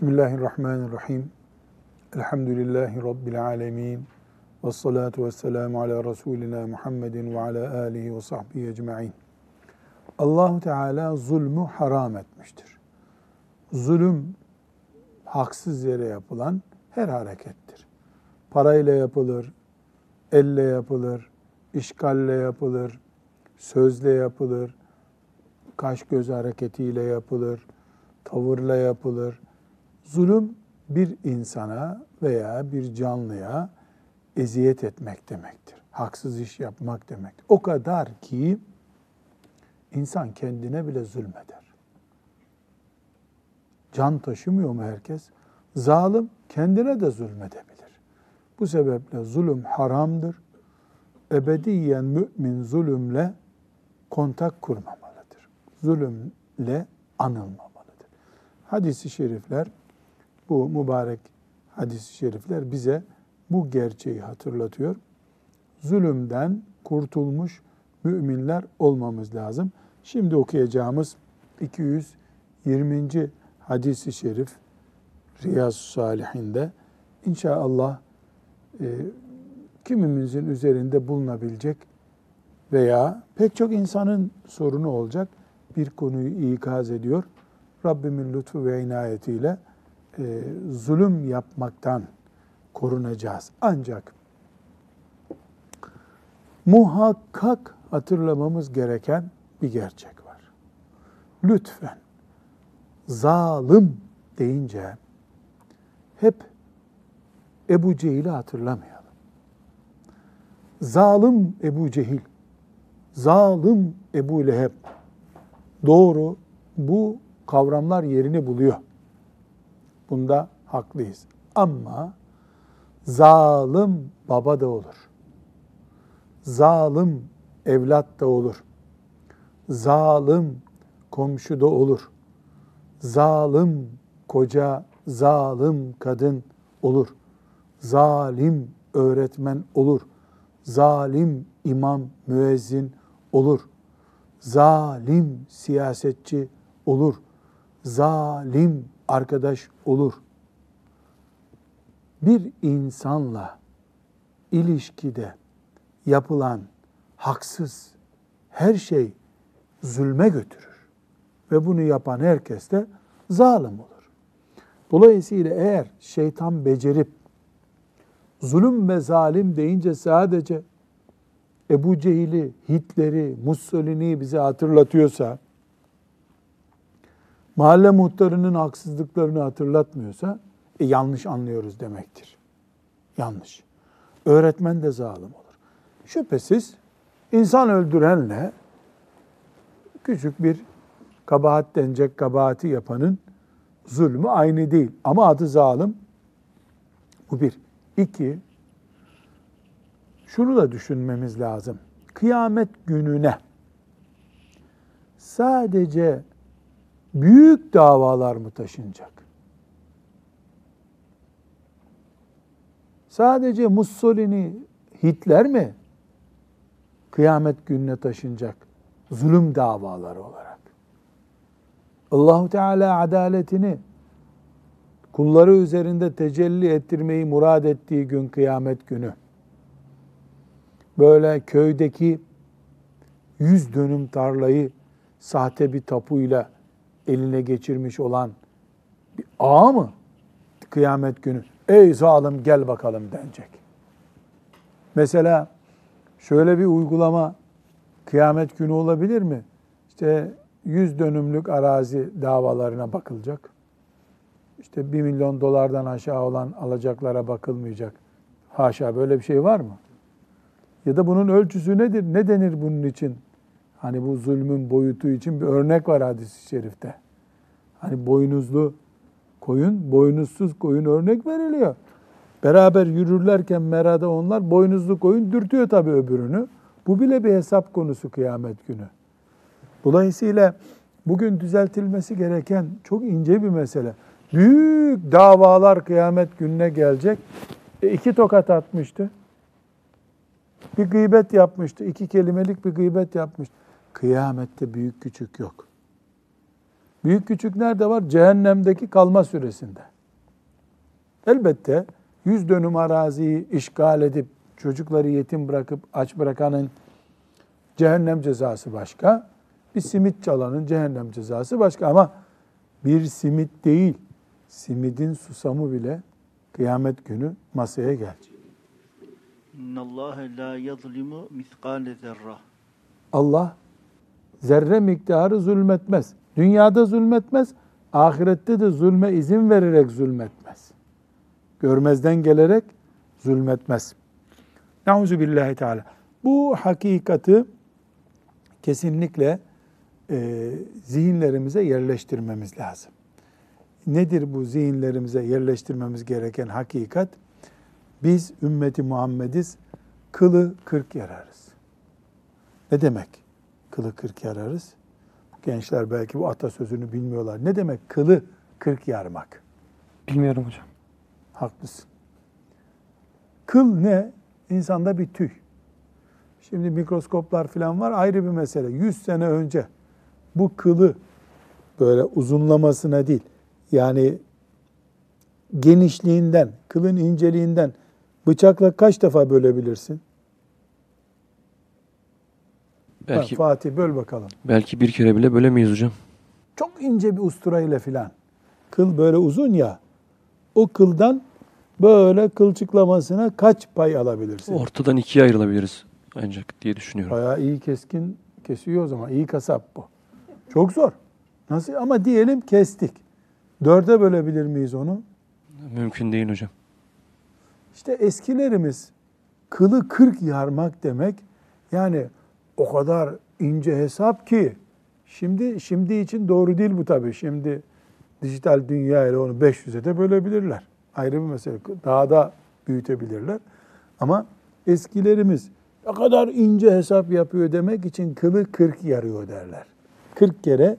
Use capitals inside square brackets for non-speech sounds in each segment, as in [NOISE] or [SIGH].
Bismillahirrahmanirrahim. Elhamdülillahi Rabbil alemin. Ve salatu ve selamu ala Resulina Muhammedin ve ala alihi ve sahbihi ecma'in. Allahu Teala zulmü haram etmiştir. Zulüm haksız yere yapılan her harekettir. Parayla yapılır, elle yapılır, işgalle yapılır, sözle yapılır, kaş göz hareketiyle yapılır, tavırla yapılır. Zulüm bir insana veya bir canlıya eziyet etmek demektir. Haksız iş yapmak demektir. O kadar ki insan kendine bile zulmeder. Can taşımıyor mu herkes? Zalim kendine de zulmedebilir. Bu sebeple zulüm haramdır. Ebediyen mümin zulümle kontak kurmamalıdır. Zulümle anılmamalıdır. Hadis-i şerifler, bu mübarek hadis-i şerifler bize bu gerçeği hatırlatıyor. Zulümden kurtulmuş müminler olmamız lazım. Şimdi okuyacağımız 220. hadis-i şerif Riyaz Salihinde inşallah e, kimimizin üzerinde bulunabilecek veya pek çok insanın sorunu olacak bir konuyu ikaz ediyor. Rabbimin lütfu ve inayetiyle e, zulüm yapmaktan korunacağız. Ancak muhakkak hatırlamamız gereken bir gerçek var. Lütfen zalim deyince hep Ebu Cehil'i hatırlamayalım. Zalim Ebu Cehil, zalim Ebu Leheb. Doğru bu kavramlar yerini buluyor. Bunda haklıyız. Ama zalim baba da olur. Zalim evlat da olur. Zalim komşu da olur. Zalim koca, zalim kadın olur. Zalim öğretmen olur. Zalim imam, müezzin olur. Zalim siyasetçi olur. Zalim arkadaş olur. Bir insanla ilişkide yapılan haksız her şey zulme götürür. Ve bunu yapan herkes de zalim olur. Dolayısıyla eğer şeytan becerip zulüm ve zalim deyince sadece Ebu Cehil'i, Hitler'i, Mussolini'yi bize hatırlatıyorsa, mahalle muhtarının haksızlıklarını hatırlatmıyorsa e, yanlış anlıyoruz demektir. Yanlış. Öğretmen de zalim olur. Şüphesiz insan öldürenle küçük bir kabahat denecek kabahati yapanın zulmü aynı değil. Ama adı zalim. Bu bir. İki, şunu da düşünmemiz lazım. Kıyamet gününe sadece büyük davalar mı taşınacak? Sadece Mussolini, Hitler mi kıyamet gününe taşınacak? Zulüm davaları olarak. Allahu Teala adaletini kulları üzerinde tecelli ettirmeyi murad ettiği gün kıyamet günü. Böyle köydeki yüz dönüm tarlayı sahte bir tapuyla eline geçirmiş olan bir ağa mı kıyamet günü ey zalim gel bakalım denecek. Mesela şöyle bir uygulama kıyamet günü olabilir mi? İşte yüz dönümlük arazi davalarına bakılacak. İşte bir milyon dolardan aşağı olan alacaklara bakılmayacak. Haşa böyle bir şey var mı? Ya da bunun ölçüsü nedir? Ne denir bunun için? Hani bu zulmün boyutu için bir örnek var hadis-i şerifte. Hani boynuzlu koyun, boynuzsuz koyun örnek veriliyor. Beraber yürürlerken merada onlar boynuzlu koyun dürtüyor tabii öbürünü. Bu bile bir hesap konusu kıyamet günü. Dolayısıyla bugün düzeltilmesi gereken çok ince bir mesele. Büyük davalar kıyamet gününe gelecek. E iki tokat atmıştı. Bir gıybet yapmıştı. iki kelimelik bir gıybet yapmıştı. Kıyamette büyük küçük yok. Büyük küçük nerede var? Cehennemdeki kalma süresinde. Elbette yüz dönüm araziyi işgal edip çocukları yetim bırakıp aç bırakanın cehennem cezası başka. Bir simit çalanın cehennem cezası başka ama bir simit değil, simidin susamı bile kıyamet günü masaya gelecek. İnnallâhe lâ yazlimu miskâle zerra. Allah zerre miktarı zulmetmez. Dünyada zulmetmez, ahirette de zulme izin vererek zulmetmez. Görmezden gelerek zulmetmez. Nauzu billahi teala. Bu hakikati kesinlikle e, zihinlerimize yerleştirmemiz lazım. Nedir bu zihinlerimize yerleştirmemiz gereken hakikat? Biz ümmeti Muhammediz, kılı kırk yararız. Ne demek kılı kırk yararız? Gençler belki bu atasözünü bilmiyorlar. Ne demek kılı kırk yarmak? Bilmiyorum hocam. Haklısın. Kıl ne? İnsanda bir tüy. Şimdi mikroskoplar falan var ayrı bir mesele. 100 sene önce bu kılı böyle uzunlamasına değil yani genişliğinden, kılın inceliğinden bıçakla kaç defa bölebilirsin? Belki Ha, Fatih böl bakalım. belki bir kere bile bölemeyiz hocam. Çok ince bir usturayla filan. Kıl böyle uzun ya. O kıldan böyle kılçıklamasına kaç pay alabilirsin? Ortadan ikiye ayrılabiliriz ancak diye düşünüyorum. Bayağı iyi keskin kesiyor o zaman. İyi kasap bu. Çok zor. Nasıl? Ama diyelim kestik. Dörde bölebilir miyiz onu? Mümkün değil hocam. İşte eskilerimiz kılı kırk yarmak demek yani o kadar ince hesap ki şimdi şimdi için doğru değil bu tabii. Şimdi dijital dünya ile onu 500'e de bölebilirler. Ayrı bir mesele. Daha da büyütebilirler. Ama eskilerimiz ne kadar ince hesap yapıyor demek için kılı 40 yarıyor derler. 40 kere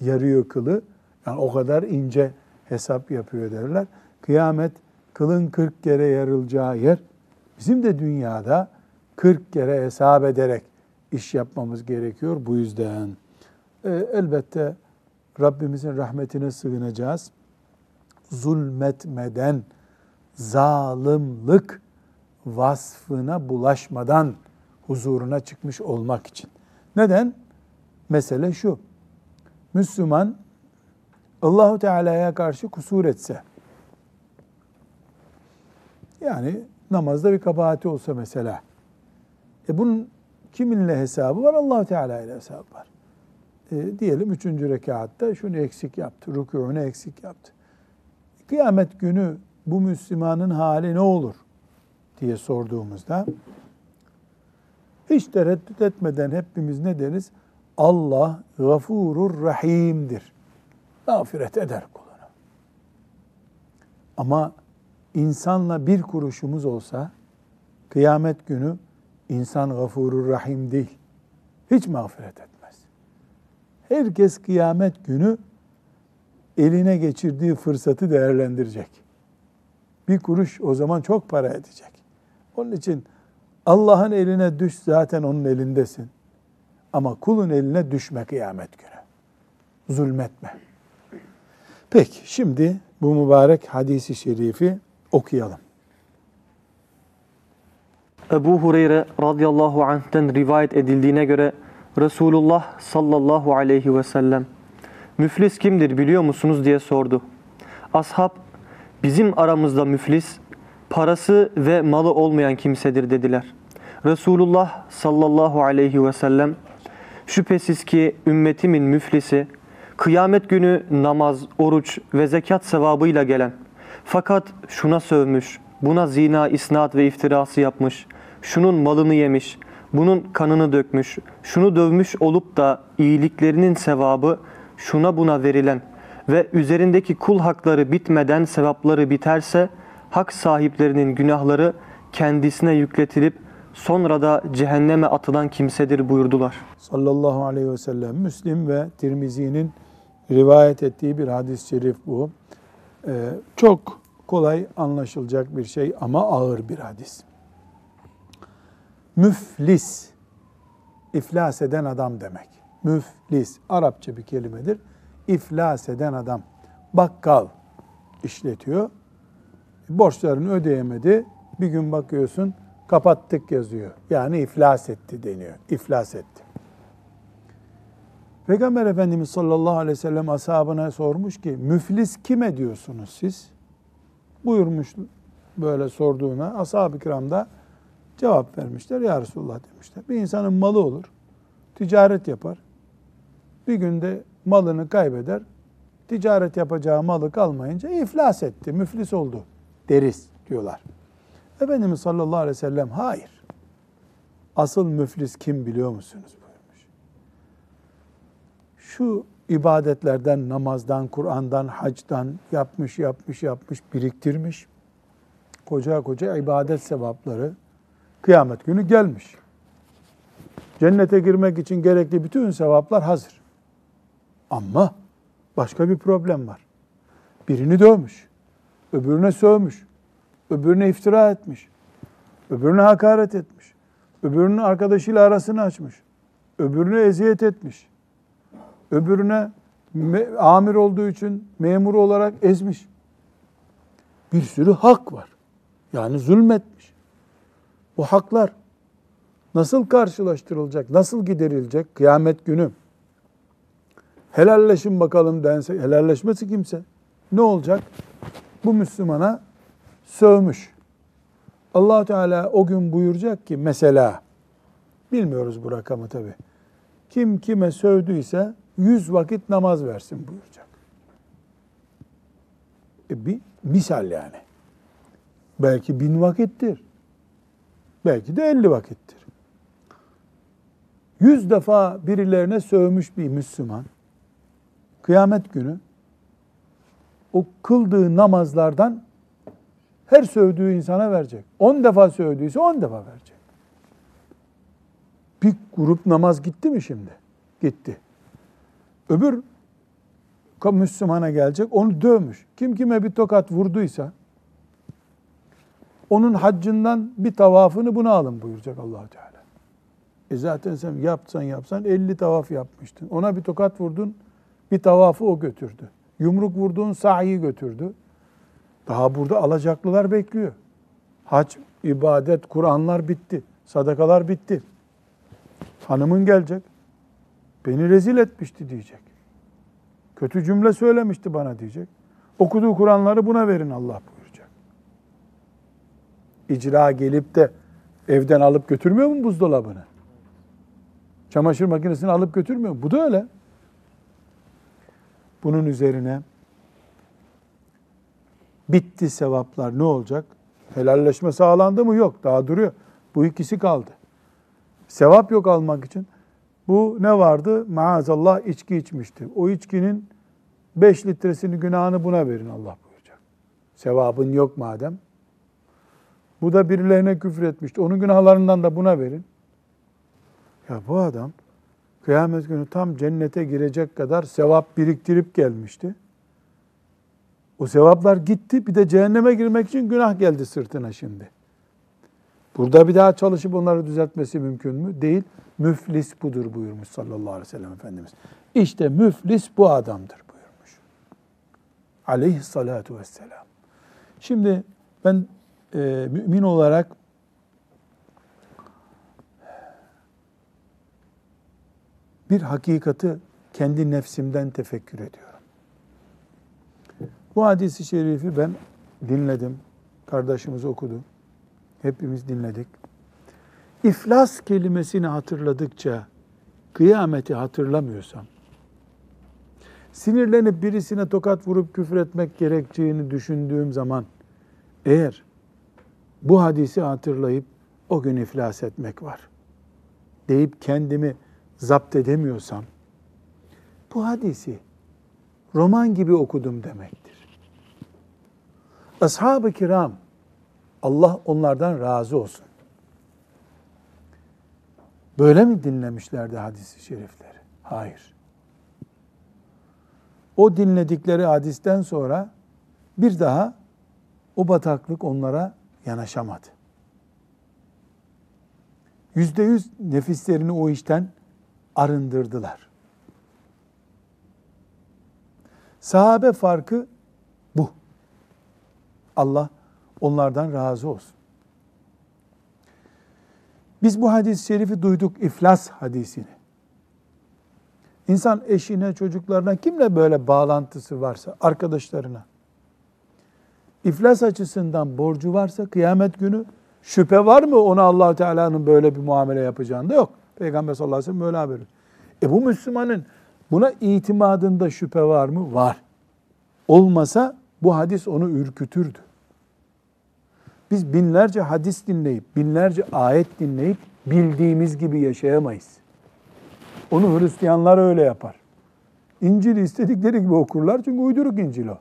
yarıyor kılı. Yani o kadar ince hesap yapıyor derler. Kıyamet kılın 40 kere yarılacağı yer bizim de dünyada 40 kere hesap ederek iş yapmamız gerekiyor bu yüzden. Ee, elbette Rabbimizin rahmetine sığınacağız. Zulmetmeden, zalimlik vasfına bulaşmadan huzuruna çıkmış olmak için. Neden? Mesele şu. Müslüman Allahu Teala'ya karşı kusur etse, yani namazda bir kabahati olsa mesela, e bunun kiminle hesabı var? Allahu Teala ile hesabı var. E, diyelim üçüncü rekatta şunu eksik yaptı, rükûunu eksik yaptı. Kıyamet günü bu Müslümanın hali ne olur diye sorduğumuzda hiç tereddüt etmeden hepimiz ne deriz? Allah gafurur rahimdir. Mağfiret eder kuluna. Ama insanla bir kuruşumuz olsa kıyamet günü insan gafurur rahim değil. Hiç mağfiret etmez. Herkes kıyamet günü eline geçirdiği fırsatı değerlendirecek. Bir kuruş o zaman çok para edecek. Onun için Allah'ın eline düş zaten onun elindesin. Ama kulun eline düşme kıyamet günü. Zulmetme. Peki şimdi bu mübarek hadisi şerifi okuyalım. Ebu Hureyre radıyallahu anh'ten rivayet edildiğine göre Resulullah sallallahu aleyhi ve sellem müflis kimdir biliyor musunuz diye sordu. Ashab bizim aramızda müflis parası ve malı olmayan kimsedir dediler. Resulullah sallallahu aleyhi ve sellem şüphesiz ki ümmetimin müflisi kıyamet günü namaz, oruç ve zekat sevabıyla gelen fakat şuna sövmüş, buna zina, isnat ve iftirası yapmış, şunun malını yemiş, bunun kanını dökmüş, şunu dövmüş olup da iyiliklerinin sevabı şuna buna verilen ve üzerindeki kul hakları bitmeden sevapları biterse hak sahiplerinin günahları kendisine yükletilip sonra da cehenneme atılan kimsedir buyurdular. Sallallahu aleyhi ve sellem Müslim ve Tirmizi'nin rivayet ettiği bir hadis-i şerif bu. Ee, çok kolay anlaşılacak bir şey ama ağır bir hadis. Müflis, iflas eden adam demek. Müflis, Arapça bir kelimedir. iflas eden adam. Bakkal işletiyor. Borçlarını ödeyemedi. Bir gün bakıyorsun kapattık yazıyor. Yani iflas etti deniyor. İflas etti. Peygamber Efendimiz sallallahu aleyhi ve sellem ashabına sormuş ki müflis kime diyorsunuz siz? Buyurmuş böyle sorduğuna ashab-ı kiram da cevap vermişler. Ya Resulullah demişler. Bir insanın malı olur. Ticaret yapar. Bir günde malını kaybeder. Ticaret yapacağı malı kalmayınca iflas etti, müflis oldu deriz diyorlar. Efendimiz sallallahu aleyhi ve sellem hayır. Asıl müflis kim biliyor musunuz buyurmuş. Şu ibadetlerden, namazdan, Kur'an'dan, hacdan yapmış, yapmış, yapmış, biriktirmiş. Koca koca ibadet sevapları kıyamet günü gelmiş. Cennete girmek için gerekli bütün sevaplar hazır. Ama başka bir problem var. Birini dövmüş, öbürüne sövmüş, öbürüne iftira etmiş, öbürüne hakaret etmiş, öbürünün arkadaşıyla arasını açmış, öbürüne eziyet etmiş, öbürüne me- amir olduğu için memur olarak ezmiş. Bir sürü hak var. Yani zulmetmiş. Bu haklar nasıl karşılaştırılacak, nasıl giderilecek kıyamet günü? Helalleşin bakalım dense, helalleşmesi kimse. Ne olacak? Bu Müslümana sövmüş. allah Teala o gün buyuracak ki mesela, bilmiyoruz bu rakamı tabi. Kim kime sövdüyse yüz vakit namaz versin buyuracak. E bir misal yani. Belki bin vakittir. Belki de elli vakittir. Yüz defa birilerine sövmüş bir Müslüman, kıyamet günü o kıldığı namazlardan her sövdüğü insana verecek. On defa sövdüyse on defa verecek. Bir grup namaz gitti mi şimdi? Gitti. Öbür Müslümana gelecek, onu dövmüş. Kim kime bir tokat vurduysa, onun haccından bir tavafını buna alın buyuracak allah Teala. E zaten sen yapsan yapsan 50 tavaf yapmıştın. Ona bir tokat vurdun, bir tavafı o götürdü. Yumruk vurduğun sahi götürdü. Daha burada alacaklılar bekliyor. Hac, ibadet, Kur'anlar bitti. Sadakalar bitti. Hanımın gelecek. Beni rezil etmişti diyecek. Kötü cümle söylemişti bana diyecek. Okuduğu Kur'anları buna verin Allah buyuracak. İcra gelip de evden alıp götürmüyor mu buzdolabını? Çamaşır makinesini alıp götürmüyor mu? Bu da öyle. Bunun üzerine bitti sevaplar ne olacak? Helalleşme sağlandı mı? Yok. Daha duruyor. Bu ikisi kaldı. Sevap yok almak için. Bu ne vardı? Maazallah içki içmişti. O içkinin 5 litresini günahını buna verin Allah buyuracak. Sevabın yok madem. Bu da birilerine küfür etmişti. Onun günahlarından da buna verin. Ya bu adam kıyamet günü tam cennete girecek kadar sevap biriktirip gelmişti. O sevaplar gitti. Bir de cehenneme girmek için günah geldi sırtına şimdi. Burada bir daha çalışıp onları düzeltmesi mümkün mü? Değil. Müflis budur buyurmuş sallallahu aleyhi ve sellem Efendimiz. İşte müflis bu adamdır buyurmuş. Aleyhissalatu vesselam. Şimdi ben e, mümin olarak bir hakikati kendi nefsimden tefekkür ediyorum. Bu hadisi şerifi ben dinledim. Kardeşimiz okudu. Hepimiz dinledik. İflas kelimesini hatırladıkça kıyameti hatırlamıyorsam, sinirlenip birisine tokat vurup küfür etmek gerekeceğini düşündüğüm zaman eğer bu hadisi hatırlayıp o gün iflas etmek var deyip kendimi zapt edemiyorsam bu hadisi roman gibi okudum demektir. Ashab-ı kiram Allah onlardan razı olsun. Böyle mi dinlemişlerdi hadisi şerifleri? Hayır. O dinledikleri hadisten sonra bir daha o bataklık onlara yanaşamadı. Yüzde yüz nefislerini o işten arındırdılar. Sahabe farkı bu. Allah onlardan razı olsun. Biz bu hadis-i şerifi duyduk, iflas hadisini. İnsan eşine, çocuklarına, kimle böyle bağlantısı varsa, arkadaşlarına, iflas açısından borcu varsa kıyamet günü şüphe var mı ona allah Teala'nın böyle bir muamele yapacağında? Yok. Peygamber sallallahu aleyhi ve sellem böyle haber veriyor. E bu Müslümanın buna itimadında şüphe var mı? Var. Olmasa bu hadis onu ürkütürdü. Biz binlerce hadis dinleyip, binlerce ayet dinleyip bildiğimiz gibi yaşayamayız. Onu Hristiyanlar öyle yapar. İncil'i istedikleri gibi okurlar çünkü uyduruk İncil o.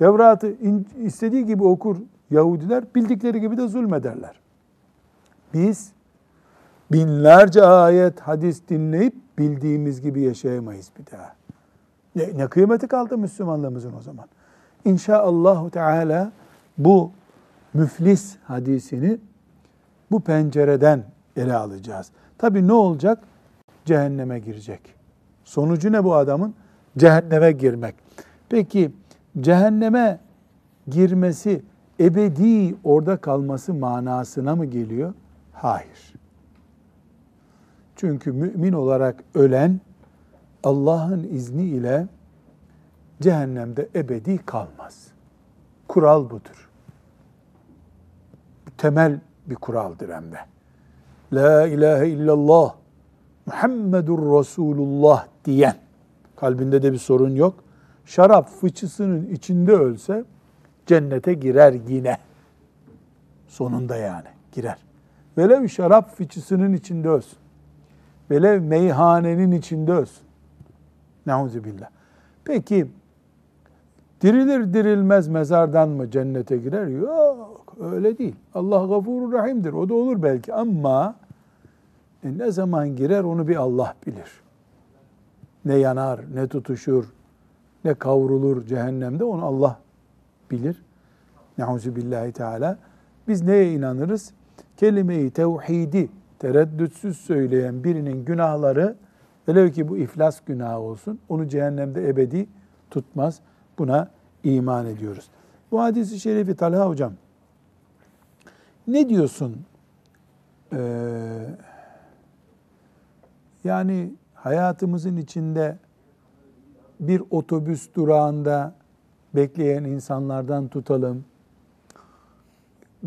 Tevrat'ı istediği gibi okur Yahudiler, bildikleri gibi de zulmederler. Biz binlerce ayet, hadis dinleyip bildiğimiz gibi yaşayamayız bir daha. Ne, ne kıymeti kaldı Müslümanlığımızın o zaman? İnşaallahu Teala bu müflis hadisini bu pencereden ele alacağız. Tabii ne olacak? Cehenneme girecek. Sonucu ne bu adamın? Cehenneme girmek. Peki cehenneme girmesi ebedi orada kalması manasına mı geliyor? Hayır. Çünkü mümin olarak ölen Allah'ın izni ile cehennemde ebedi kalmaz. Kural budur. Temel bir kuraldır hem de. La ilahe illallah Muhammedur Resulullah diyen kalbinde de bir sorun yok. Şarap fıçısının içinde ölse cennete girer yine. Sonunda yani girer. Velev şarap fıçısının içinde ölsün. Velev meyhanenin içinde ölsün. Neuzubillah. Peki dirilir dirilmez mezardan mı cennete girer? Yok öyle değil. Allah gafurur rahimdir. O da olur belki ama e, ne zaman girer onu bir Allah bilir. Ne yanar, ne tutuşur, ne kavrulur cehennemde onu Allah bilir. Neuzu billahi teala. Biz neye inanırız? Kelime-i tevhidi tereddütsüz söyleyen birinin günahları velev ki bu iflas günahı olsun onu cehennemde ebedi tutmaz. Buna iman ediyoruz. Bu hadisi şerifi Talha hocam ne diyorsun? Ee, yani hayatımızın içinde bir otobüs durağında bekleyen insanlardan tutalım.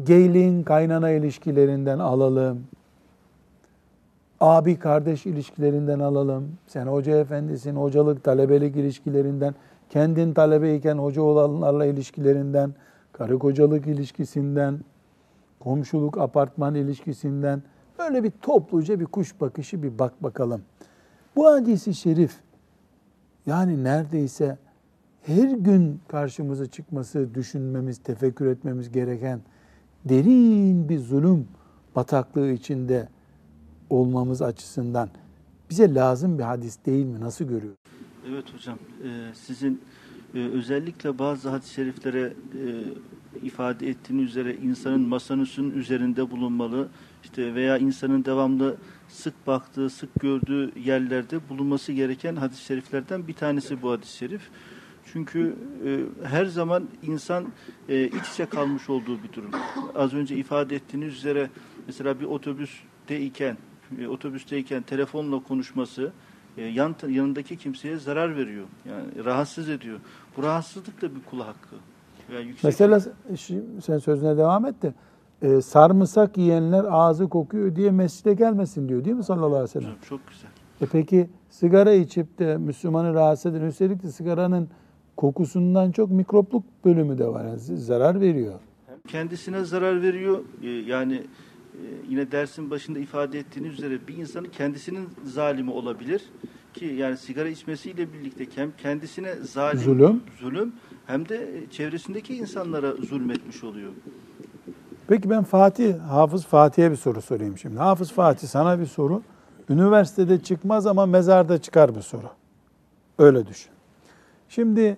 Gelin kaynana ilişkilerinden alalım. Abi kardeş ilişkilerinden alalım. Sen hoca efendisin, hocalık talebelik ilişkilerinden, kendin talebeyken hoca olanlarla ilişkilerinden, karı kocalık ilişkisinden, komşuluk apartman ilişkisinden böyle bir topluca bir kuş bakışı bir bak bakalım. Bu hadisi şerif yani neredeyse her gün karşımıza çıkması, düşünmemiz, tefekkür etmemiz gereken derin bir zulüm bataklığı içinde olmamız açısından bize lazım bir hadis değil mi? Nasıl görüyor? Evet hocam, e, sizin e, özellikle bazı hadis-i şeriflere e, ifade ettiğiniz üzere insanın masanın üzerinde bulunmalı, işte veya insanın devamlı sık baktığı, sık gördüğü yerlerde bulunması gereken hadis-i şeriflerden bir tanesi bu hadis-i şerif. Çünkü e, her zaman insan e, iç içe kalmış olduğu bir durum. Az önce ifade ettiğiniz üzere mesela bir otobüsteyken, e, otobüsteyken telefonla konuşması e, yan, yanındaki kimseye zarar veriyor. Yani rahatsız ediyor. Bu rahatsızlık da bir kul hakkı. Yani yüksek Mesela şi- sen sözüne devam et de e, sarımsak yiyenler ağzı kokuyor diye mescide gelmesin diyor değil mi sallallahu aleyhi ve sellem? Çok güzel. E peki sigara içip de Müslümanı rahatsız eden üstelik de sigaranın kokusundan çok mikropluk bölümü de var. Yani zarar veriyor. kendisine zarar veriyor. Ee, Yani e, yine dersin başında ifade ettiğiniz üzere bir insanın kendisinin zalimi olabilir ki yani sigara içmesiyle birlikte hem kendisine zalim Zulüm. zulüm hem de çevresindeki insanlara zulmetmiş oluyor. Peki ben Fatih, Hafız Fatih'e bir soru sorayım şimdi. Hafız Fatih sana bir soru. Üniversitede çıkmaz ama mezarda çıkar bir soru. Öyle düşün. Şimdi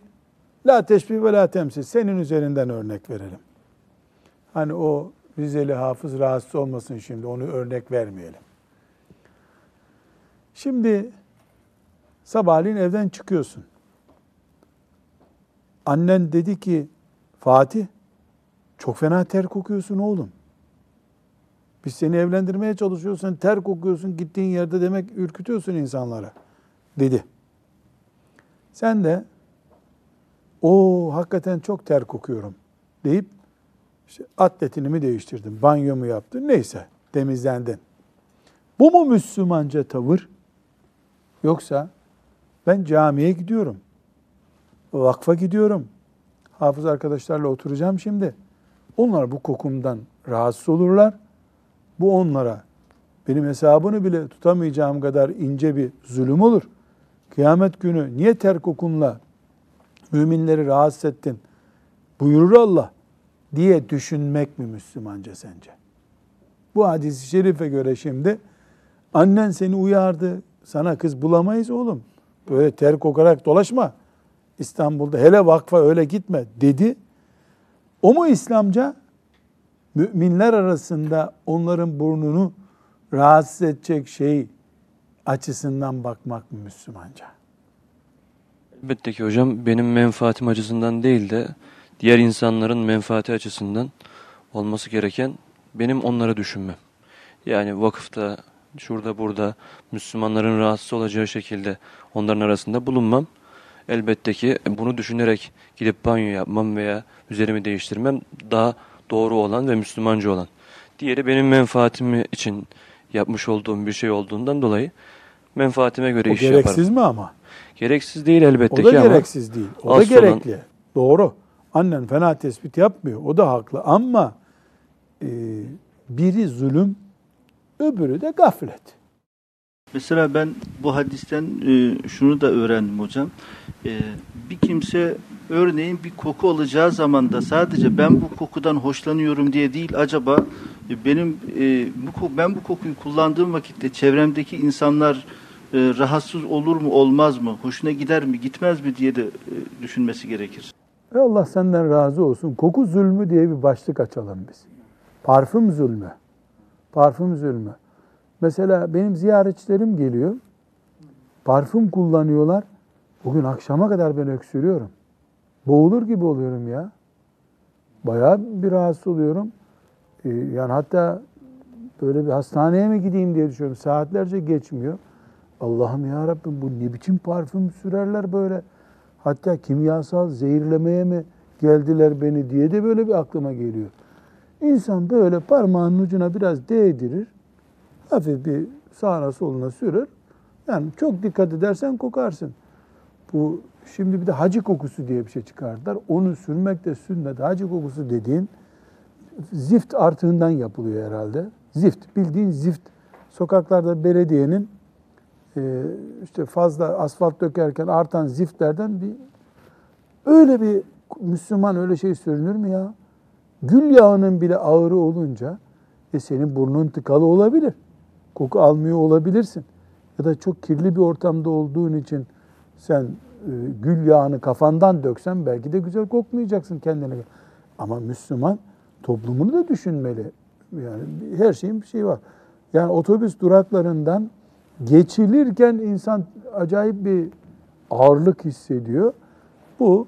la teşbih ve la temsil senin üzerinden örnek verelim. Hani o Rizeli hafız rahatsız olmasın şimdi onu örnek vermeyelim. Şimdi sabahleyin evden çıkıyorsun. Annen dedi ki Fatih çok fena ter kokuyorsun oğlum. Biz seni evlendirmeye çalışıyoruz. Sen ter kokuyorsun gittiğin yerde demek ürkütüyorsun insanlara dedi. Sen de o hakikaten çok ter kokuyorum deyip işte atletini mi değiştirdin, banyo mu yaptın neyse temizlendin. Bu mu Müslümanca tavır? Yoksa ben camiye gidiyorum. Vakfa gidiyorum. Hafız arkadaşlarla oturacağım şimdi. Onlar bu kokumdan rahatsız olurlar. Bu onlara benim hesabını bile tutamayacağım kadar ince bir zulüm olur. Kıyamet günü niye ter kokunla müminleri rahatsız ettin buyurur Allah diye düşünmek mi Müslümanca sence? Bu hadis-i şerife göre şimdi annen seni uyardı. Sana kız bulamayız oğlum. Böyle ter kokarak dolaşma. İstanbul'da hele vakfa öyle gitme dedi. O mu İslamca? Müminler arasında onların burnunu rahatsız edecek şey açısından bakmak mı Müslümanca? Elbette ki hocam benim menfaatim açısından değil de diğer insanların menfaati açısından olması gereken benim onları düşünmem. Yani vakıfta, şurada burada Müslümanların rahatsız olacağı şekilde onların arasında bulunmam. Elbette ki bunu düşünerek gidip banyo yapmam veya üzerimi değiştirmem daha doğru olan ve Müslümanca olan. Diğeri benim menfaatimi için yapmış olduğum bir şey olduğundan dolayı menfaatime göre O iş gereksiz yaparım. mi ama? Gereksiz değil elbette O da ki ama gereksiz değil. O da asıl olan- gerekli. Doğru. Annen fena tespit yapmıyor. O da haklı. Ama e, biri zulüm, öbürü de gaflet. Mesela ben bu hadisten e, şunu da öğrendim hocam. E, bir kimse örneğin bir koku alacağı zaman da sadece ben bu kokudan hoşlanıyorum diye değil acaba e, benim bu ben bu kokuyu kullandığım vakitte çevremdeki insanlar rahatsız olur mu olmaz mı hoşuna gider mi gitmez mi diye de düşünmesi gerekir. Ve Allah senden razı olsun. Koku zulmü diye bir başlık açalım biz. Parfüm zulmü. Parfüm zulmü. Mesela benim ziyaretçilerim geliyor. Parfüm kullanıyorlar. Bugün akşama kadar ben öksürüyorum. Boğulur gibi oluyorum ya. Bayağı bir rahatsız oluyorum. Ee, yani hatta böyle bir hastaneye mi gideyim diye düşünüyorum. Saatlerce geçmiyor. Allah'ım ya Rabbim bu ne biçim parfüm sürerler böyle. Hatta kimyasal zehirlemeye mi geldiler beni diye de böyle bir aklıma geliyor. İnsan böyle parmağının ucuna biraz değdirir. Hafif bir sağına soluna sürer. Yani çok dikkat edersen kokarsın. Bu şimdi bir de hacı kokusu diye bir şey çıkardılar. Onu sürmek de sünnet. Hacı kokusu dediğin zift artığından yapılıyor herhalde. Zift, bildiğin zift. Sokaklarda belediyenin e, işte fazla asfalt dökerken artan ziftlerden bir öyle bir Müslüman öyle şey sürünür mü ya? Gül yağının bile ağırı olunca e senin burnun tıkalı olabilir. Koku almıyor olabilirsin. Ya da çok kirli bir ortamda olduğun için sen e, gül yağını kafandan döksen belki de güzel kokmayacaksın kendine. Ama Müslüman toplumunu da düşünmeli. Yani her şeyin bir şeyi var. Yani otobüs duraklarından geçilirken insan acayip bir ağırlık hissediyor. Bu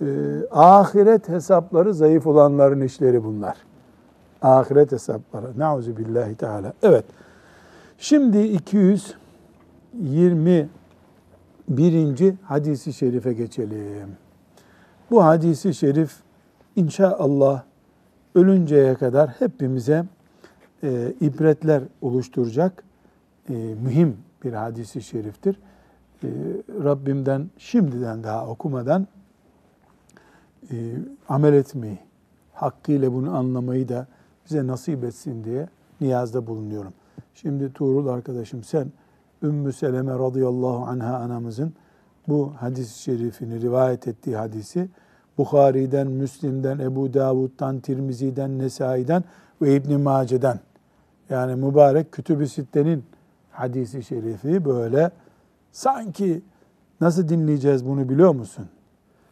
e, ahiret hesapları zayıf olanların işleri bunlar. Ahiret hesapları. Nauzu billahi teala. Evet. Şimdi 221. hadisi şerife geçelim. Bu hadisi şerif inşallah ölünceye kadar hepimize e, ibretler oluşturacak e, mühim bir hadisi şeriftir. E, Rabbimden şimdiden daha okumadan e, amel etmeyi, hakkıyla bunu anlamayı da bize nasip etsin diye niyazda bulunuyorum. Şimdi Tuğrul arkadaşım sen Ümmü Seleme radıyallahu anha anamızın bu hadis-i şerifini rivayet ettiği hadisi Bukhari'den, Müslim'den, Ebu Davud'dan, Tirmizi'den, Nesai'den ve İbn Mace'den yani mübarek kütüb-i sittenin hadisi şerifi böyle sanki nasıl dinleyeceğiz bunu biliyor musun?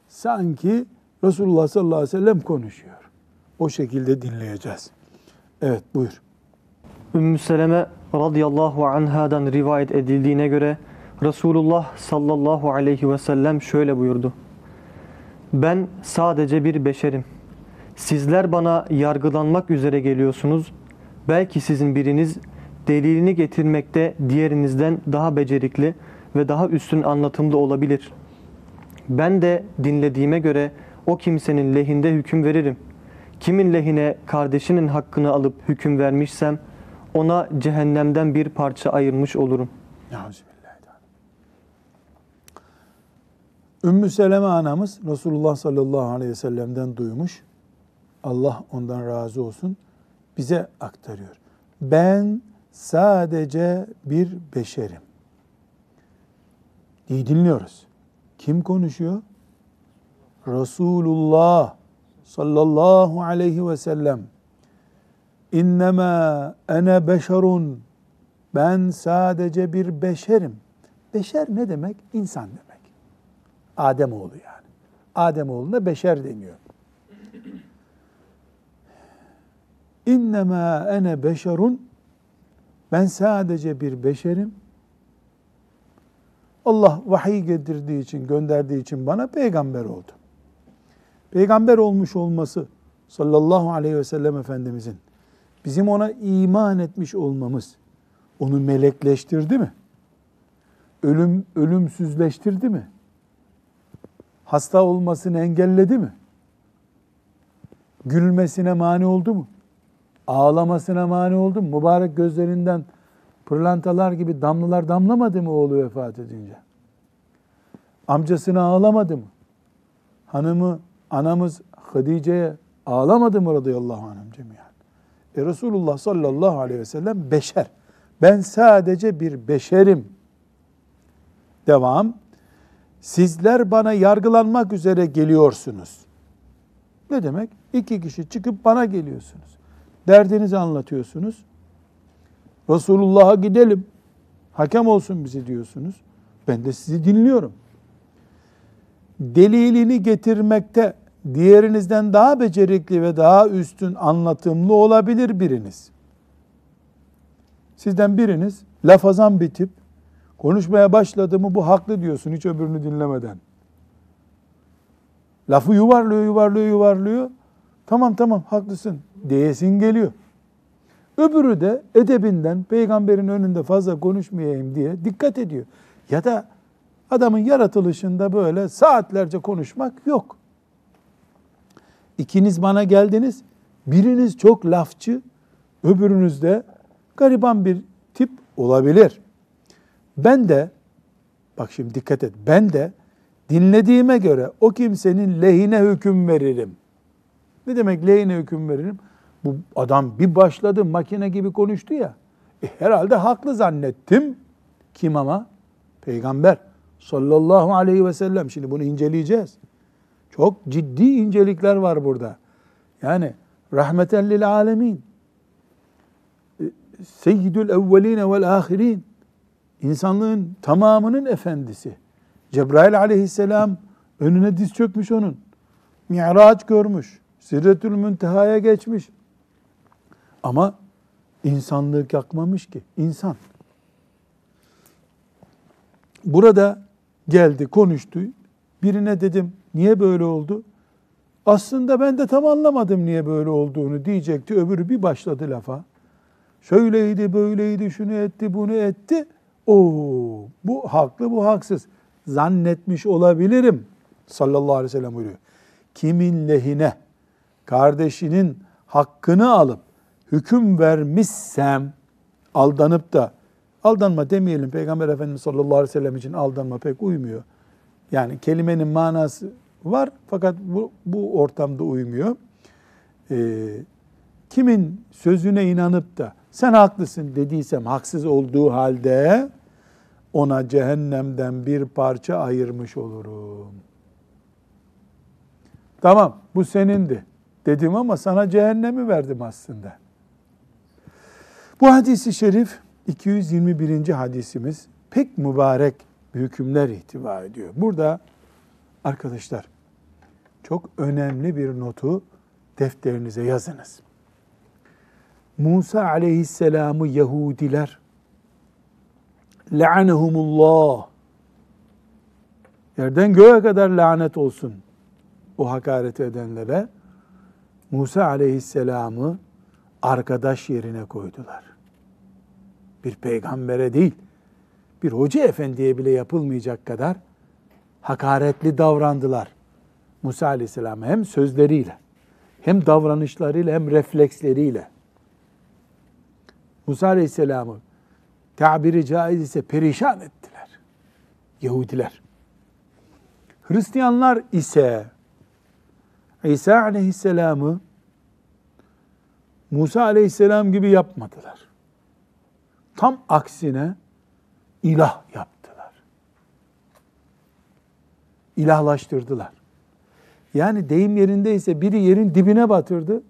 Sanki Resulullah sallallahu aleyhi ve sellem konuşuyor. O şekilde dinleyeceğiz. Evet buyur. Ümmü Seleme radıyallahu anhadan rivayet edildiğine göre Resulullah sallallahu aleyhi ve sellem şöyle buyurdu. Ben sadece bir beşerim. Sizler bana yargılanmak üzere geliyorsunuz. Belki sizin biriniz delilini getirmekte diğerinizden daha becerikli ve daha üstün anlatımda olabilir. Ben de dinlediğime göre o kimsenin lehinde hüküm veririm. Kimin lehine kardeşinin hakkını alıp hüküm vermişsem ona cehennemden bir parça ayırmış olurum. Ümmü Seleme anamız Resulullah sallallahu aleyhi ve sellem'den duymuş. Allah ondan razı olsun. Bize aktarıyor. Ben sadece bir beşerim. İyi dinliyoruz. Kim konuşuyor? Resulullah sallallahu aleyhi ve sellem. İnnemâ ene beşerun. Ben sadece bir beşerim. Beşer ne demek? İnsan demek. Ademoğlu yani. Ademoğluna beşer deniyor. İnnemâ ene beşerun. Ben sadece bir beşerim. Allah vahiy getirdiği için, gönderdiği için bana peygamber oldu. Peygamber olmuş olması sallallahu aleyhi ve sellem Efendimizin bizim ona iman etmiş olmamız onu melekleştirdi mi? Ölüm ölümsüzleştirdi mi? Hasta olmasını engelledi mi? Gülmesine mani oldu mu? Ağlamasına mani oldu mu? Mübarek gözlerinden pırlantalar gibi damlalar damlamadı mı oğlu vefat edince? Amcasına ağlamadı mı? Hanımı, anamız Hadice'ye ağlamadı mı radıyallahu anh cemiyen? E Resulullah sallallahu aleyhi ve sellem beşer. Ben sadece bir beşerim. Devam. Sizler bana yargılanmak üzere geliyorsunuz. Ne demek? İki kişi çıkıp bana geliyorsunuz. Derdinizi anlatıyorsunuz. Resulullah'a gidelim. Hakem olsun bizi diyorsunuz. Ben de sizi dinliyorum. Delilini getirmekte diğerinizden daha becerikli ve daha üstün anlatımlı olabilir biriniz. Sizden biriniz lafazan bir tip konuşmaya başladı mı bu haklı diyorsun hiç öbürünü dinlemeden. Lafı yuvarlıyor, yuvarlıyor, yuvarlıyor. Tamam tamam haklısın diyesin geliyor. Öbürü de edebinden peygamberin önünde fazla konuşmayayım diye dikkat ediyor. Ya da adamın yaratılışında böyle saatlerce konuşmak yok. İkiniz bana geldiniz. Biriniz çok lafçı, öbürünüz de gariban bir tip olabilir. Ben de, bak şimdi dikkat et, ben de dinlediğime göre o kimsenin lehine hüküm veririm. Ne demek lehine hüküm veririm? Bu adam bir başladı makine gibi konuştu ya. E, herhalde haklı zannettim. Kim ama? Peygamber sallallahu aleyhi ve sellem. Şimdi bunu inceleyeceğiz. Çok ciddi incelikler var burada. Yani rahmeten lil alemin. E, seyyidül evveline vel ahirin. İnsanlığın tamamının efendisi. Cebrail aleyhisselam önüne diz çökmüş onun. Mi'raç görmüş. Sirretül müntehaya geçmiş. Ama insanlık yakmamış ki. insan. Burada geldi, konuştu. Birine dedim, niye böyle oldu? Aslında ben de tam anlamadım niye böyle olduğunu diyecekti. Öbürü bir başladı lafa. Şöyleydi, böyleydi, şunu etti, bunu etti. Oo, bu haklı, bu haksız. Zannetmiş olabilirim. Sallallahu aleyhi ve sellem buyuruyor. Kimin lehine kardeşinin hakkını alıp hüküm vermişsem aldanıp da aldanma demeyelim. Peygamber Efendimiz sallallahu aleyhi ve sellem için aldanma pek uymuyor. Yani kelimenin manası var fakat bu, bu ortamda uymuyor. Ee, kimin sözüne inanıp da sen haklısın dediysem haksız olduğu halde ona cehennemden bir parça ayırmış olurum. Tamam bu senindi dedim ama sana cehennemi verdim aslında. Bu hadisi şerif 221. hadisimiz pek mübarek hükümler ihtiva ediyor. Burada arkadaşlar çok önemli bir notu defterinize yazınız. Musa aleyhisselamı Yahudiler la'anehumullah yerden göğe kadar lanet olsun o hakaret edenlere Musa aleyhisselamı arkadaş yerine koydular. Bir peygambere değil, bir hoca efendiye bile yapılmayacak kadar hakaretli davrandılar. Musa aleyhisselam hem sözleriyle, hem davranışlarıyla, hem refleksleriyle. Musa aleyhisselamı tabiri caiz ise perişan ettiler. Yahudiler. Hristiyanlar ise İsa aleyhisselamı Musa aleyhisselam gibi yapmadılar. Tam aksine ilah yaptılar. İlahlaştırdılar. Yani deyim yerindeyse biri yerin dibine batırdı,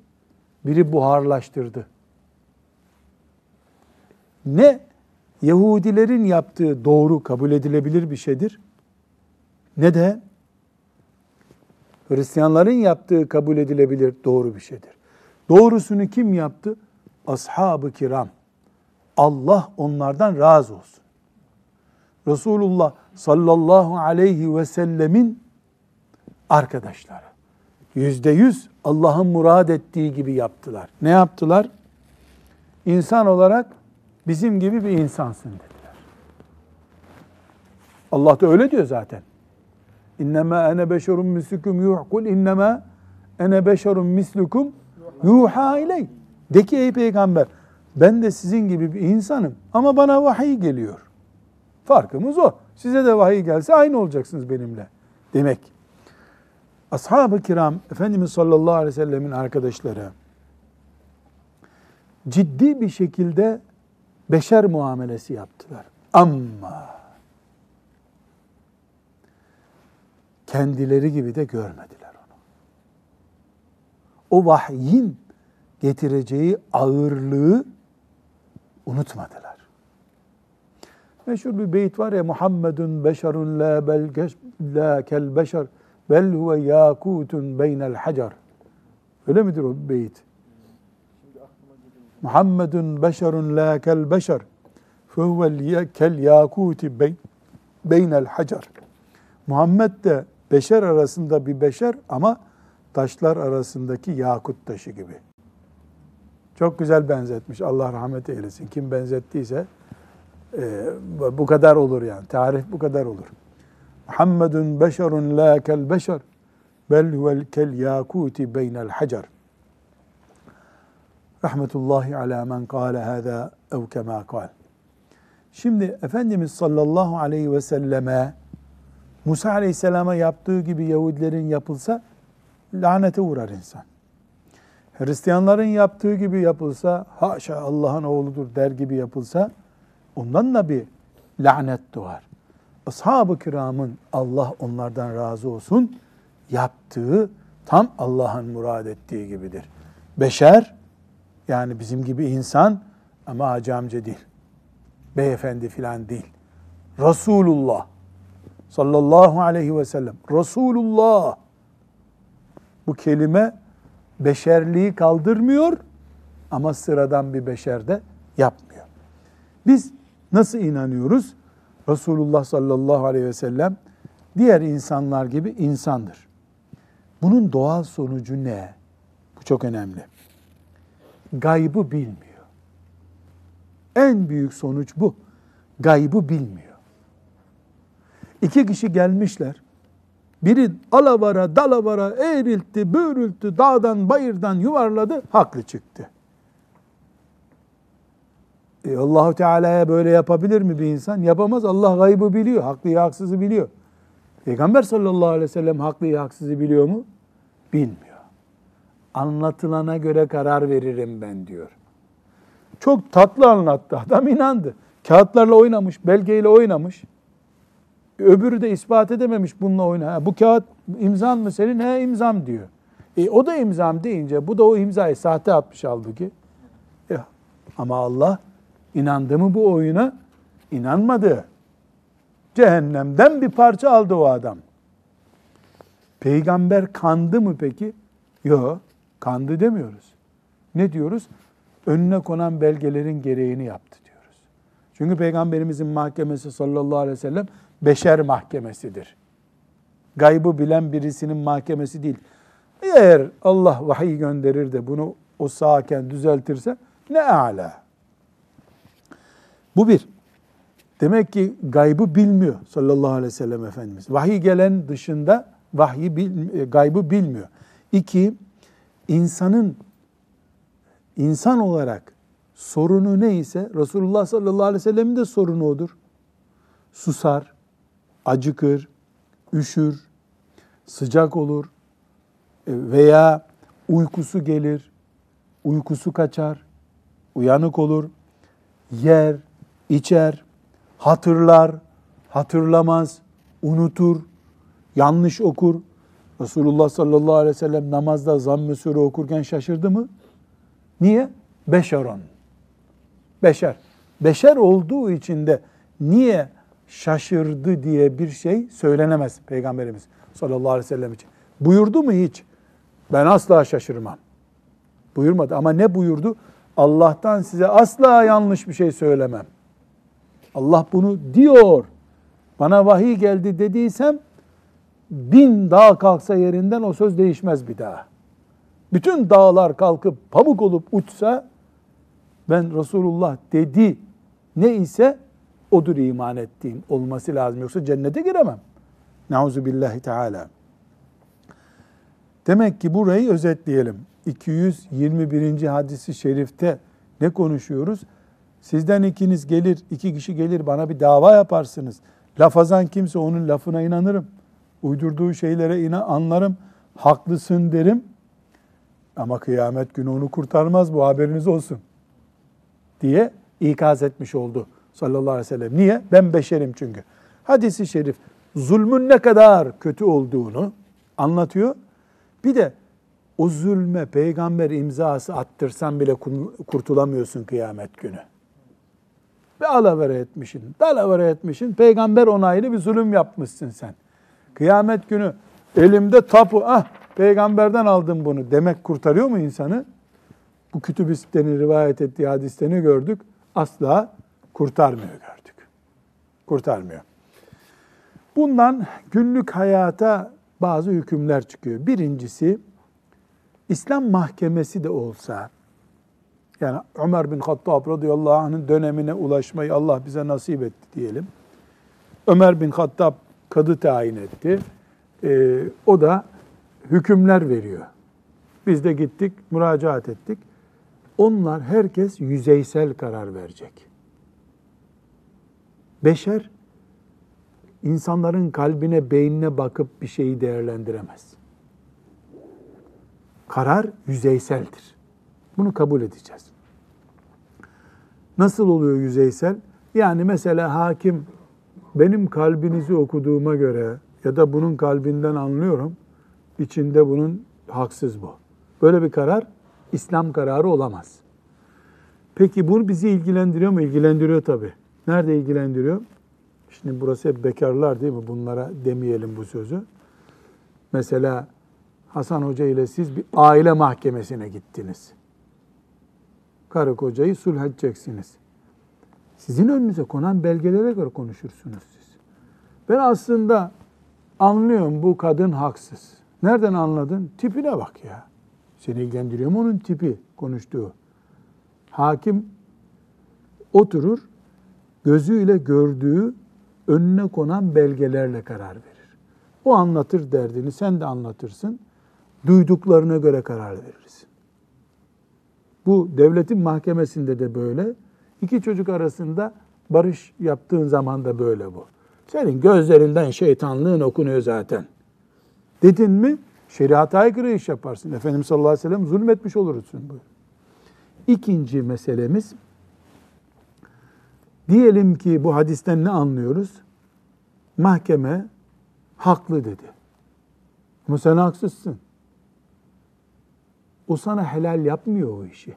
biri buharlaştırdı. Ne Yahudilerin yaptığı doğru kabul edilebilir bir şeydir ne de Hristiyanların yaptığı kabul edilebilir doğru bir şeydir. Doğrusunu kim yaptı? Ashab-ı kiram. Allah onlardan razı olsun. Resulullah sallallahu aleyhi ve sellemin arkadaşları. Yüzde yüz Allah'ın murad ettiği gibi yaptılar. Ne yaptılar? İnsan olarak bizim gibi bir insansın dediler. Allah da öyle diyor zaten. İnnemâ ene beşerun mislukum yuhkul innemâ ene beşerun mislukum yuha iley. De ki ey peygamber ben de sizin gibi bir insanım ama bana vahiy geliyor. Farkımız o. Size de vahiy gelse aynı olacaksınız benimle demek. Ashab-ı kiram Efendimiz sallallahu aleyhi ve sellemin arkadaşları ciddi bir şekilde beşer muamelesi yaptılar. Ama kendileri gibi de görmediler onu. O vahyin getireceği ağırlığı unutmadılar. Meşhur bir beyit var ya Muhammedun beşerun la bel la kel beşer bel huve yakutun beynel hacer. Öyle midir o beyit? Muhammedun beşerun la kel beşer fehuve kel yakuti beynel hacer. Muhammed de beşer arasında bir beşer ama taşlar arasındaki yakut taşı gibi. Çok güzel benzetmiş. Allah rahmet eylesin. Kim benzettiyse e, bu kadar olur yani. Tarif bu kadar olur. Muhammedun beşerun la kel beşer bel huvel kel yakuti beynel hacer. Rahmetullahi ala men kâle hâzâ ev kemâ kâl. Şimdi Efendimiz sallallahu aleyhi ve selleme Musa aleyhisselama yaptığı gibi Yahudilerin yapılsa lanete uğrar insan. Hristiyanların yaptığı gibi yapılsa, haşa Allah'ın oğludur der gibi yapılsa, ondan da bir lanet doğar. Ashab-ı kiramın Allah onlardan razı olsun, yaptığı tam Allah'ın murad ettiği gibidir. Beşer, yani bizim gibi insan ama hacı değil. Beyefendi filan değil. Resulullah sallallahu aleyhi ve sellem. Resulullah. Bu kelime beşerliği kaldırmıyor ama sıradan bir beşer de yapmıyor. Biz nasıl inanıyoruz? Resulullah sallallahu aleyhi ve sellem diğer insanlar gibi insandır. Bunun doğal sonucu ne? Bu çok önemli. Gaybı bilmiyor. En büyük sonuç bu. Gaybı bilmiyor. İki kişi gelmişler. Biri alavara dalavara eğriltti, böğrültü, dağdan bayırdan yuvarladı, haklı çıktı. E Allahu Teala'ya böyle yapabilir mi bir insan? Yapamaz. Allah gaybı biliyor, haklıyı haksızı biliyor. Peygamber sallallahu aleyhi ve sellem haklıyı haksızı biliyor mu? Bilmiyor. Anlatılana göre karar veririm ben diyor. Çok tatlı anlattı. Adam inandı. Kağıtlarla oynamış, belgeyle oynamış. Öbürü de ispat edememiş bununla oyna. Bu kağıt imzan mı senin? He imzam diyor. E, o da imzam deyince bu da o imzayı sahte atmış halbuki. E, ama Allah inandı mı bu oyuna? İnanmadı. Cehennemden bir parça aldı o adam. Peygamber kandı mı peki? Yok, kandı demiyoruz. Ne diyoruz? Önüne konan belgelerin gereğini yaptı diyoruz. Çünkü Peygamberimizin mahkemesi sallallahu aleyhi ve sellem beşer mahkemesidir. gaybı bilen birisinin mahkemesi değil. Eğer Allah vahiy gönderir de bunu o sağken düzeltirse ne ala. Bu bir. Demek ki gaybı bilmiyor sallallahu aleyhi ve sellem Efendimiz. Vahiy gelen dışında vahyi bil, e, gaybı bilmiyor. İki, insanın insan olarak sorunu neyse Resulullah sallallahu aleyhi ve sellemin de sorunu odur. Susar, acıkır, üşür, sıcak olur e, veya uykusu gelir, uykusu kaçar, uyanık olur, yer, içer, hatırlar, hatırlamaz, unutur, yanlış okur. Resulullah sallallahu aleyhi ve sellem namazda zamm-ı sure okurken şaşırdı mı? Niye? Beşeron. Beşer. Beşer olduğu için de niye şaşırdı diye bir şey söylenemez Peygamberimiz sallallahu aleyhi ve sellem için. Buyurdu mu hiç? Ben asla şaşırmam. Buyurmadı ama ne buyurdu? Allah'tan size asla yanlış bir şey söylemem. Allah bunu diyor. Bana vahiy geldi dediysem bin dağ kalksa yerinden o söz değişmez bir daha. Bütün dağlar kalkıp pamuk olup uçsa ben Resulullah dedi ne ise odur iman ettiğim olması lazım. Yoksa cennete giremem. Nauzu billahi teala. Demek ki burayı özetleyelim. 221. hadisi şerifte ne konuşuyoruz? Sizden ikiniz gelir, iki kişi gelir bana bir dava yaparsınız. Lafazan kimse onun lafına inanırım. Uydurduğu şeylere inan, anlarım. Haklısın derim. Ama kıyamet günü onu kurtarmaz bu haberiniz olsun. Diye ikaz etmiş oldu sallallahu aleyhi ve sellem. Niye? Ben beşerim çünkü. Hadisi şerif zulmün ne kadar kötü olduğunu anlatıyor. Bir de o zulme peygamber imzası attırsan bile kurtulamıyorsun kıyamet günü. Bir alavere etmişsin, dalavere etmişsin, peygamber onaylı bir zulüm yapmışsın sen. Kıyamet günü elimde tapu, ah peygamberden aldım bunu demek kurtarıyor mu insanı? Bu kütüb rivayet ettiği hadiste ne gördük? Asla kurtarmıyor gördük. Kurtarmıyor. Bundan günlük hayata bazı hükümler çıkıyor. Birincisi İslam mahkemesi de olsa yani Ömer bin Hattab radıyallahu anh'ın dönemine ulaşmayı Allah bize nasip etti diyelim. Ömer bin Hattab kadı tayin etti. Ee, o da hükümler veriyor. Biz de gittik, müracaat ettik. Onlar herkes yüzeysel karar verecek. Beşer insanların kalbine, beynine bakıp bir şeyi değerlendiremez. Karar yüzeyseldir. Bunu kabul edeceğiz. Nasıl oluyor yüzeysel? Yani mesela hakim benim kalbinizi okuduğuma göre ya da bunun kalbinden anlıyorum. içinde bunun haksız bu. Böyle bir karar İslam kararı olamaz. Peki bunu bizi ilgilendiriyor mu? İlgilendiriyor tabii. Nerede ilgilendiriyor? Şimdi burası hep bekarlar değil mi? Bunlara demeyelim bu sözü. Mesela Hasan Hoca ile siz bir aile mahkemesine gittiniz. Karı kocayı sulh edeceksiniz. Sizin önünüze konan belgelere göre konuşursunuz siz. Ben aslında anlıyorum bu kadın haksız. Nereden anladın? Tipine bak ya. Seni ilgilendiriyor mu onun tipi konuştuğu? Hakim oturur, gözüyle gördüğü önüne konan belgelerle karar verir. O anlatır derdini, sen de anlatırsın. Duyduklarına göre karar verirsin. Bu devletin mahkemesinde de böyle. İki çocuk arasında barış yaptığın zaman da böyle bu. Senin gözlerinden şeytanlığın okunuyor zaten. Dedin mi şeriata aykırı iş yaparsın. Efendimiz sallallahu aleyhi ve sellem zulmetmiş olursun. Bu. İkinci meselemiz diyelim ki bu hadisten ne anlıyoruz? Mahkeme haklı dedi. Ama sen haksızsın. O sana helal yapmıyor o işi.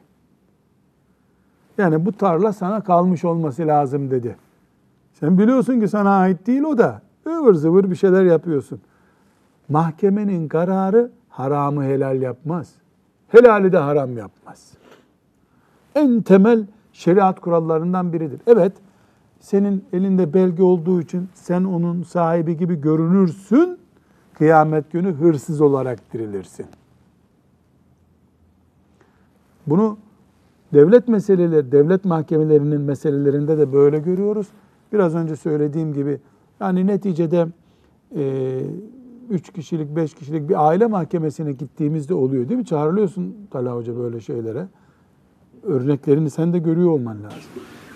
Yani bu tarla sana kalmış olması lazım dedi. Sen biliyorsun ki sana ait değil o da. Ivır zıvır bir şeyler yapıyorsun. Mahkemenin kararı haramı helal yapmaz. Helali de haram yapmaz. En temel şeriat kurallarından biridir. Evet, senin elinde belge olduğu için sen onun sahibi gibi görünürsün. kıyamet günü hırsız olarak dirilirsin. Bunu devlet meseleleri, devlet mahkemelerinin meselelerinde de böyle görüyoruz. Biraz önce söylediğim gibi yani neticede e, üç kişilik, beş kişilik bir aile mahkemesine gittiğimizde oluyor değil mi? Çağrılıyorsun Talha Hoca böyle şeylere. Örneklerini sen de görüyor olman lazım.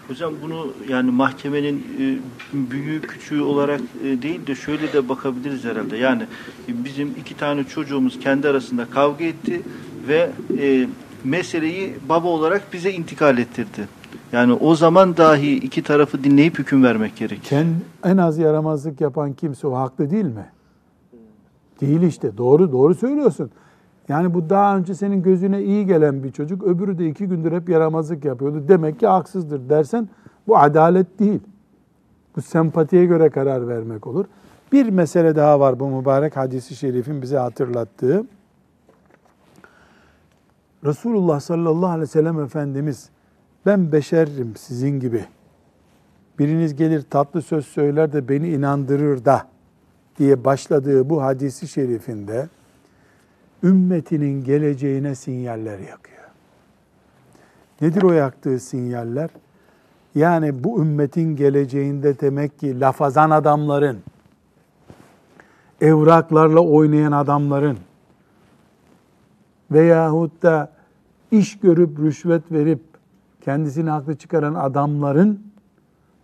Hocam bunu yani mahkemenin e, büyüğü küçüğü olarak e, değil de şöyle de bakabiliriz herhalde. Yani e, bizim iki tane çocuğumuz kendi arasında kavga etti ve meseleyi baba olarak bize intikal ettirdi. Yani o zaman dahi iki tarafı dinleyip hüküm vermek gerekir. Kend, en az yaramazlık yapan kimse o haklı değil mi? Değil işte. Doğru doğru söylüyorsun. Yani bu daha önce senin gözüne iyi gelen bir çocuk, öbürü de iki gündür hep yaramazlık yapıyordu. Demek ki haksızdır dersen bu adalet değil. Bu sempatiye göre karar vermek olur. Bir mesele daha var bu mübarek hadisi şerifin bize hatırlattığı. Resulullah sallallahu aleyhi ve sellem Efendimiz ben beşerim sizin gibi. Biriniz gelir tatlı söz söyler de beni inandırır da diye başladığı bu hadisi şerifinde ümmetinin geleceğine sinyaller yakıyor. Nedir o yaktığı sinyaller? Yani bu ümmetin geleceğinde demek ki lafazan adamların, evraklarla oynayan adamların veyahut da iş görüp rüşvet verip kendisini haklı çıkaran adamların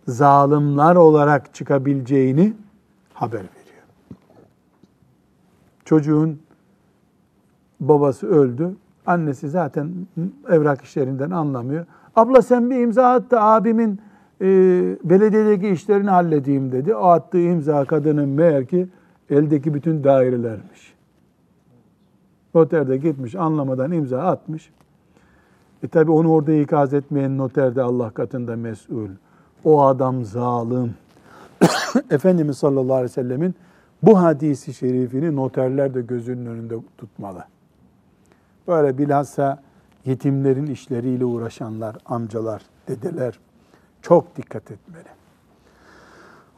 zalimler olarak çıkabileceğini haber veriyor. Çocuğun babası öldü. Annesi zaten evrak işlerinden anlamıyor. Abla sen bir imza at da abimin e, belediyedeki işlerini halledeyim dedi. O attığı imza kadının meğer ki eldeki bütün dairelermiş. Noterde gitmiş anlamadan imza atmış. E tabi onu orada ikaz etmeyen noter de Allah katında mesul. O adam zalim. [COUGHS] Efendimiz sallallahu aleyhi ve sellemin bu hadisi şerifini noterler de gözünün önünde tutmalı. Böyle bilhassa yetimlerin işleriyle uğraşanlar, amcalar, dedeler çok dikkat etmeli.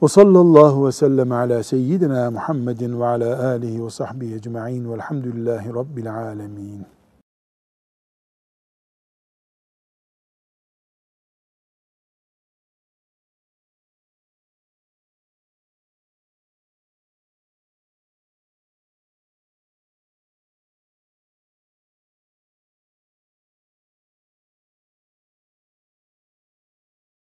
Ve sallallahu ve sellem ala seyyidina Muhammedin ve ala alihi ve sahbihi ecma'in velhamdülillahi rabbil alemin.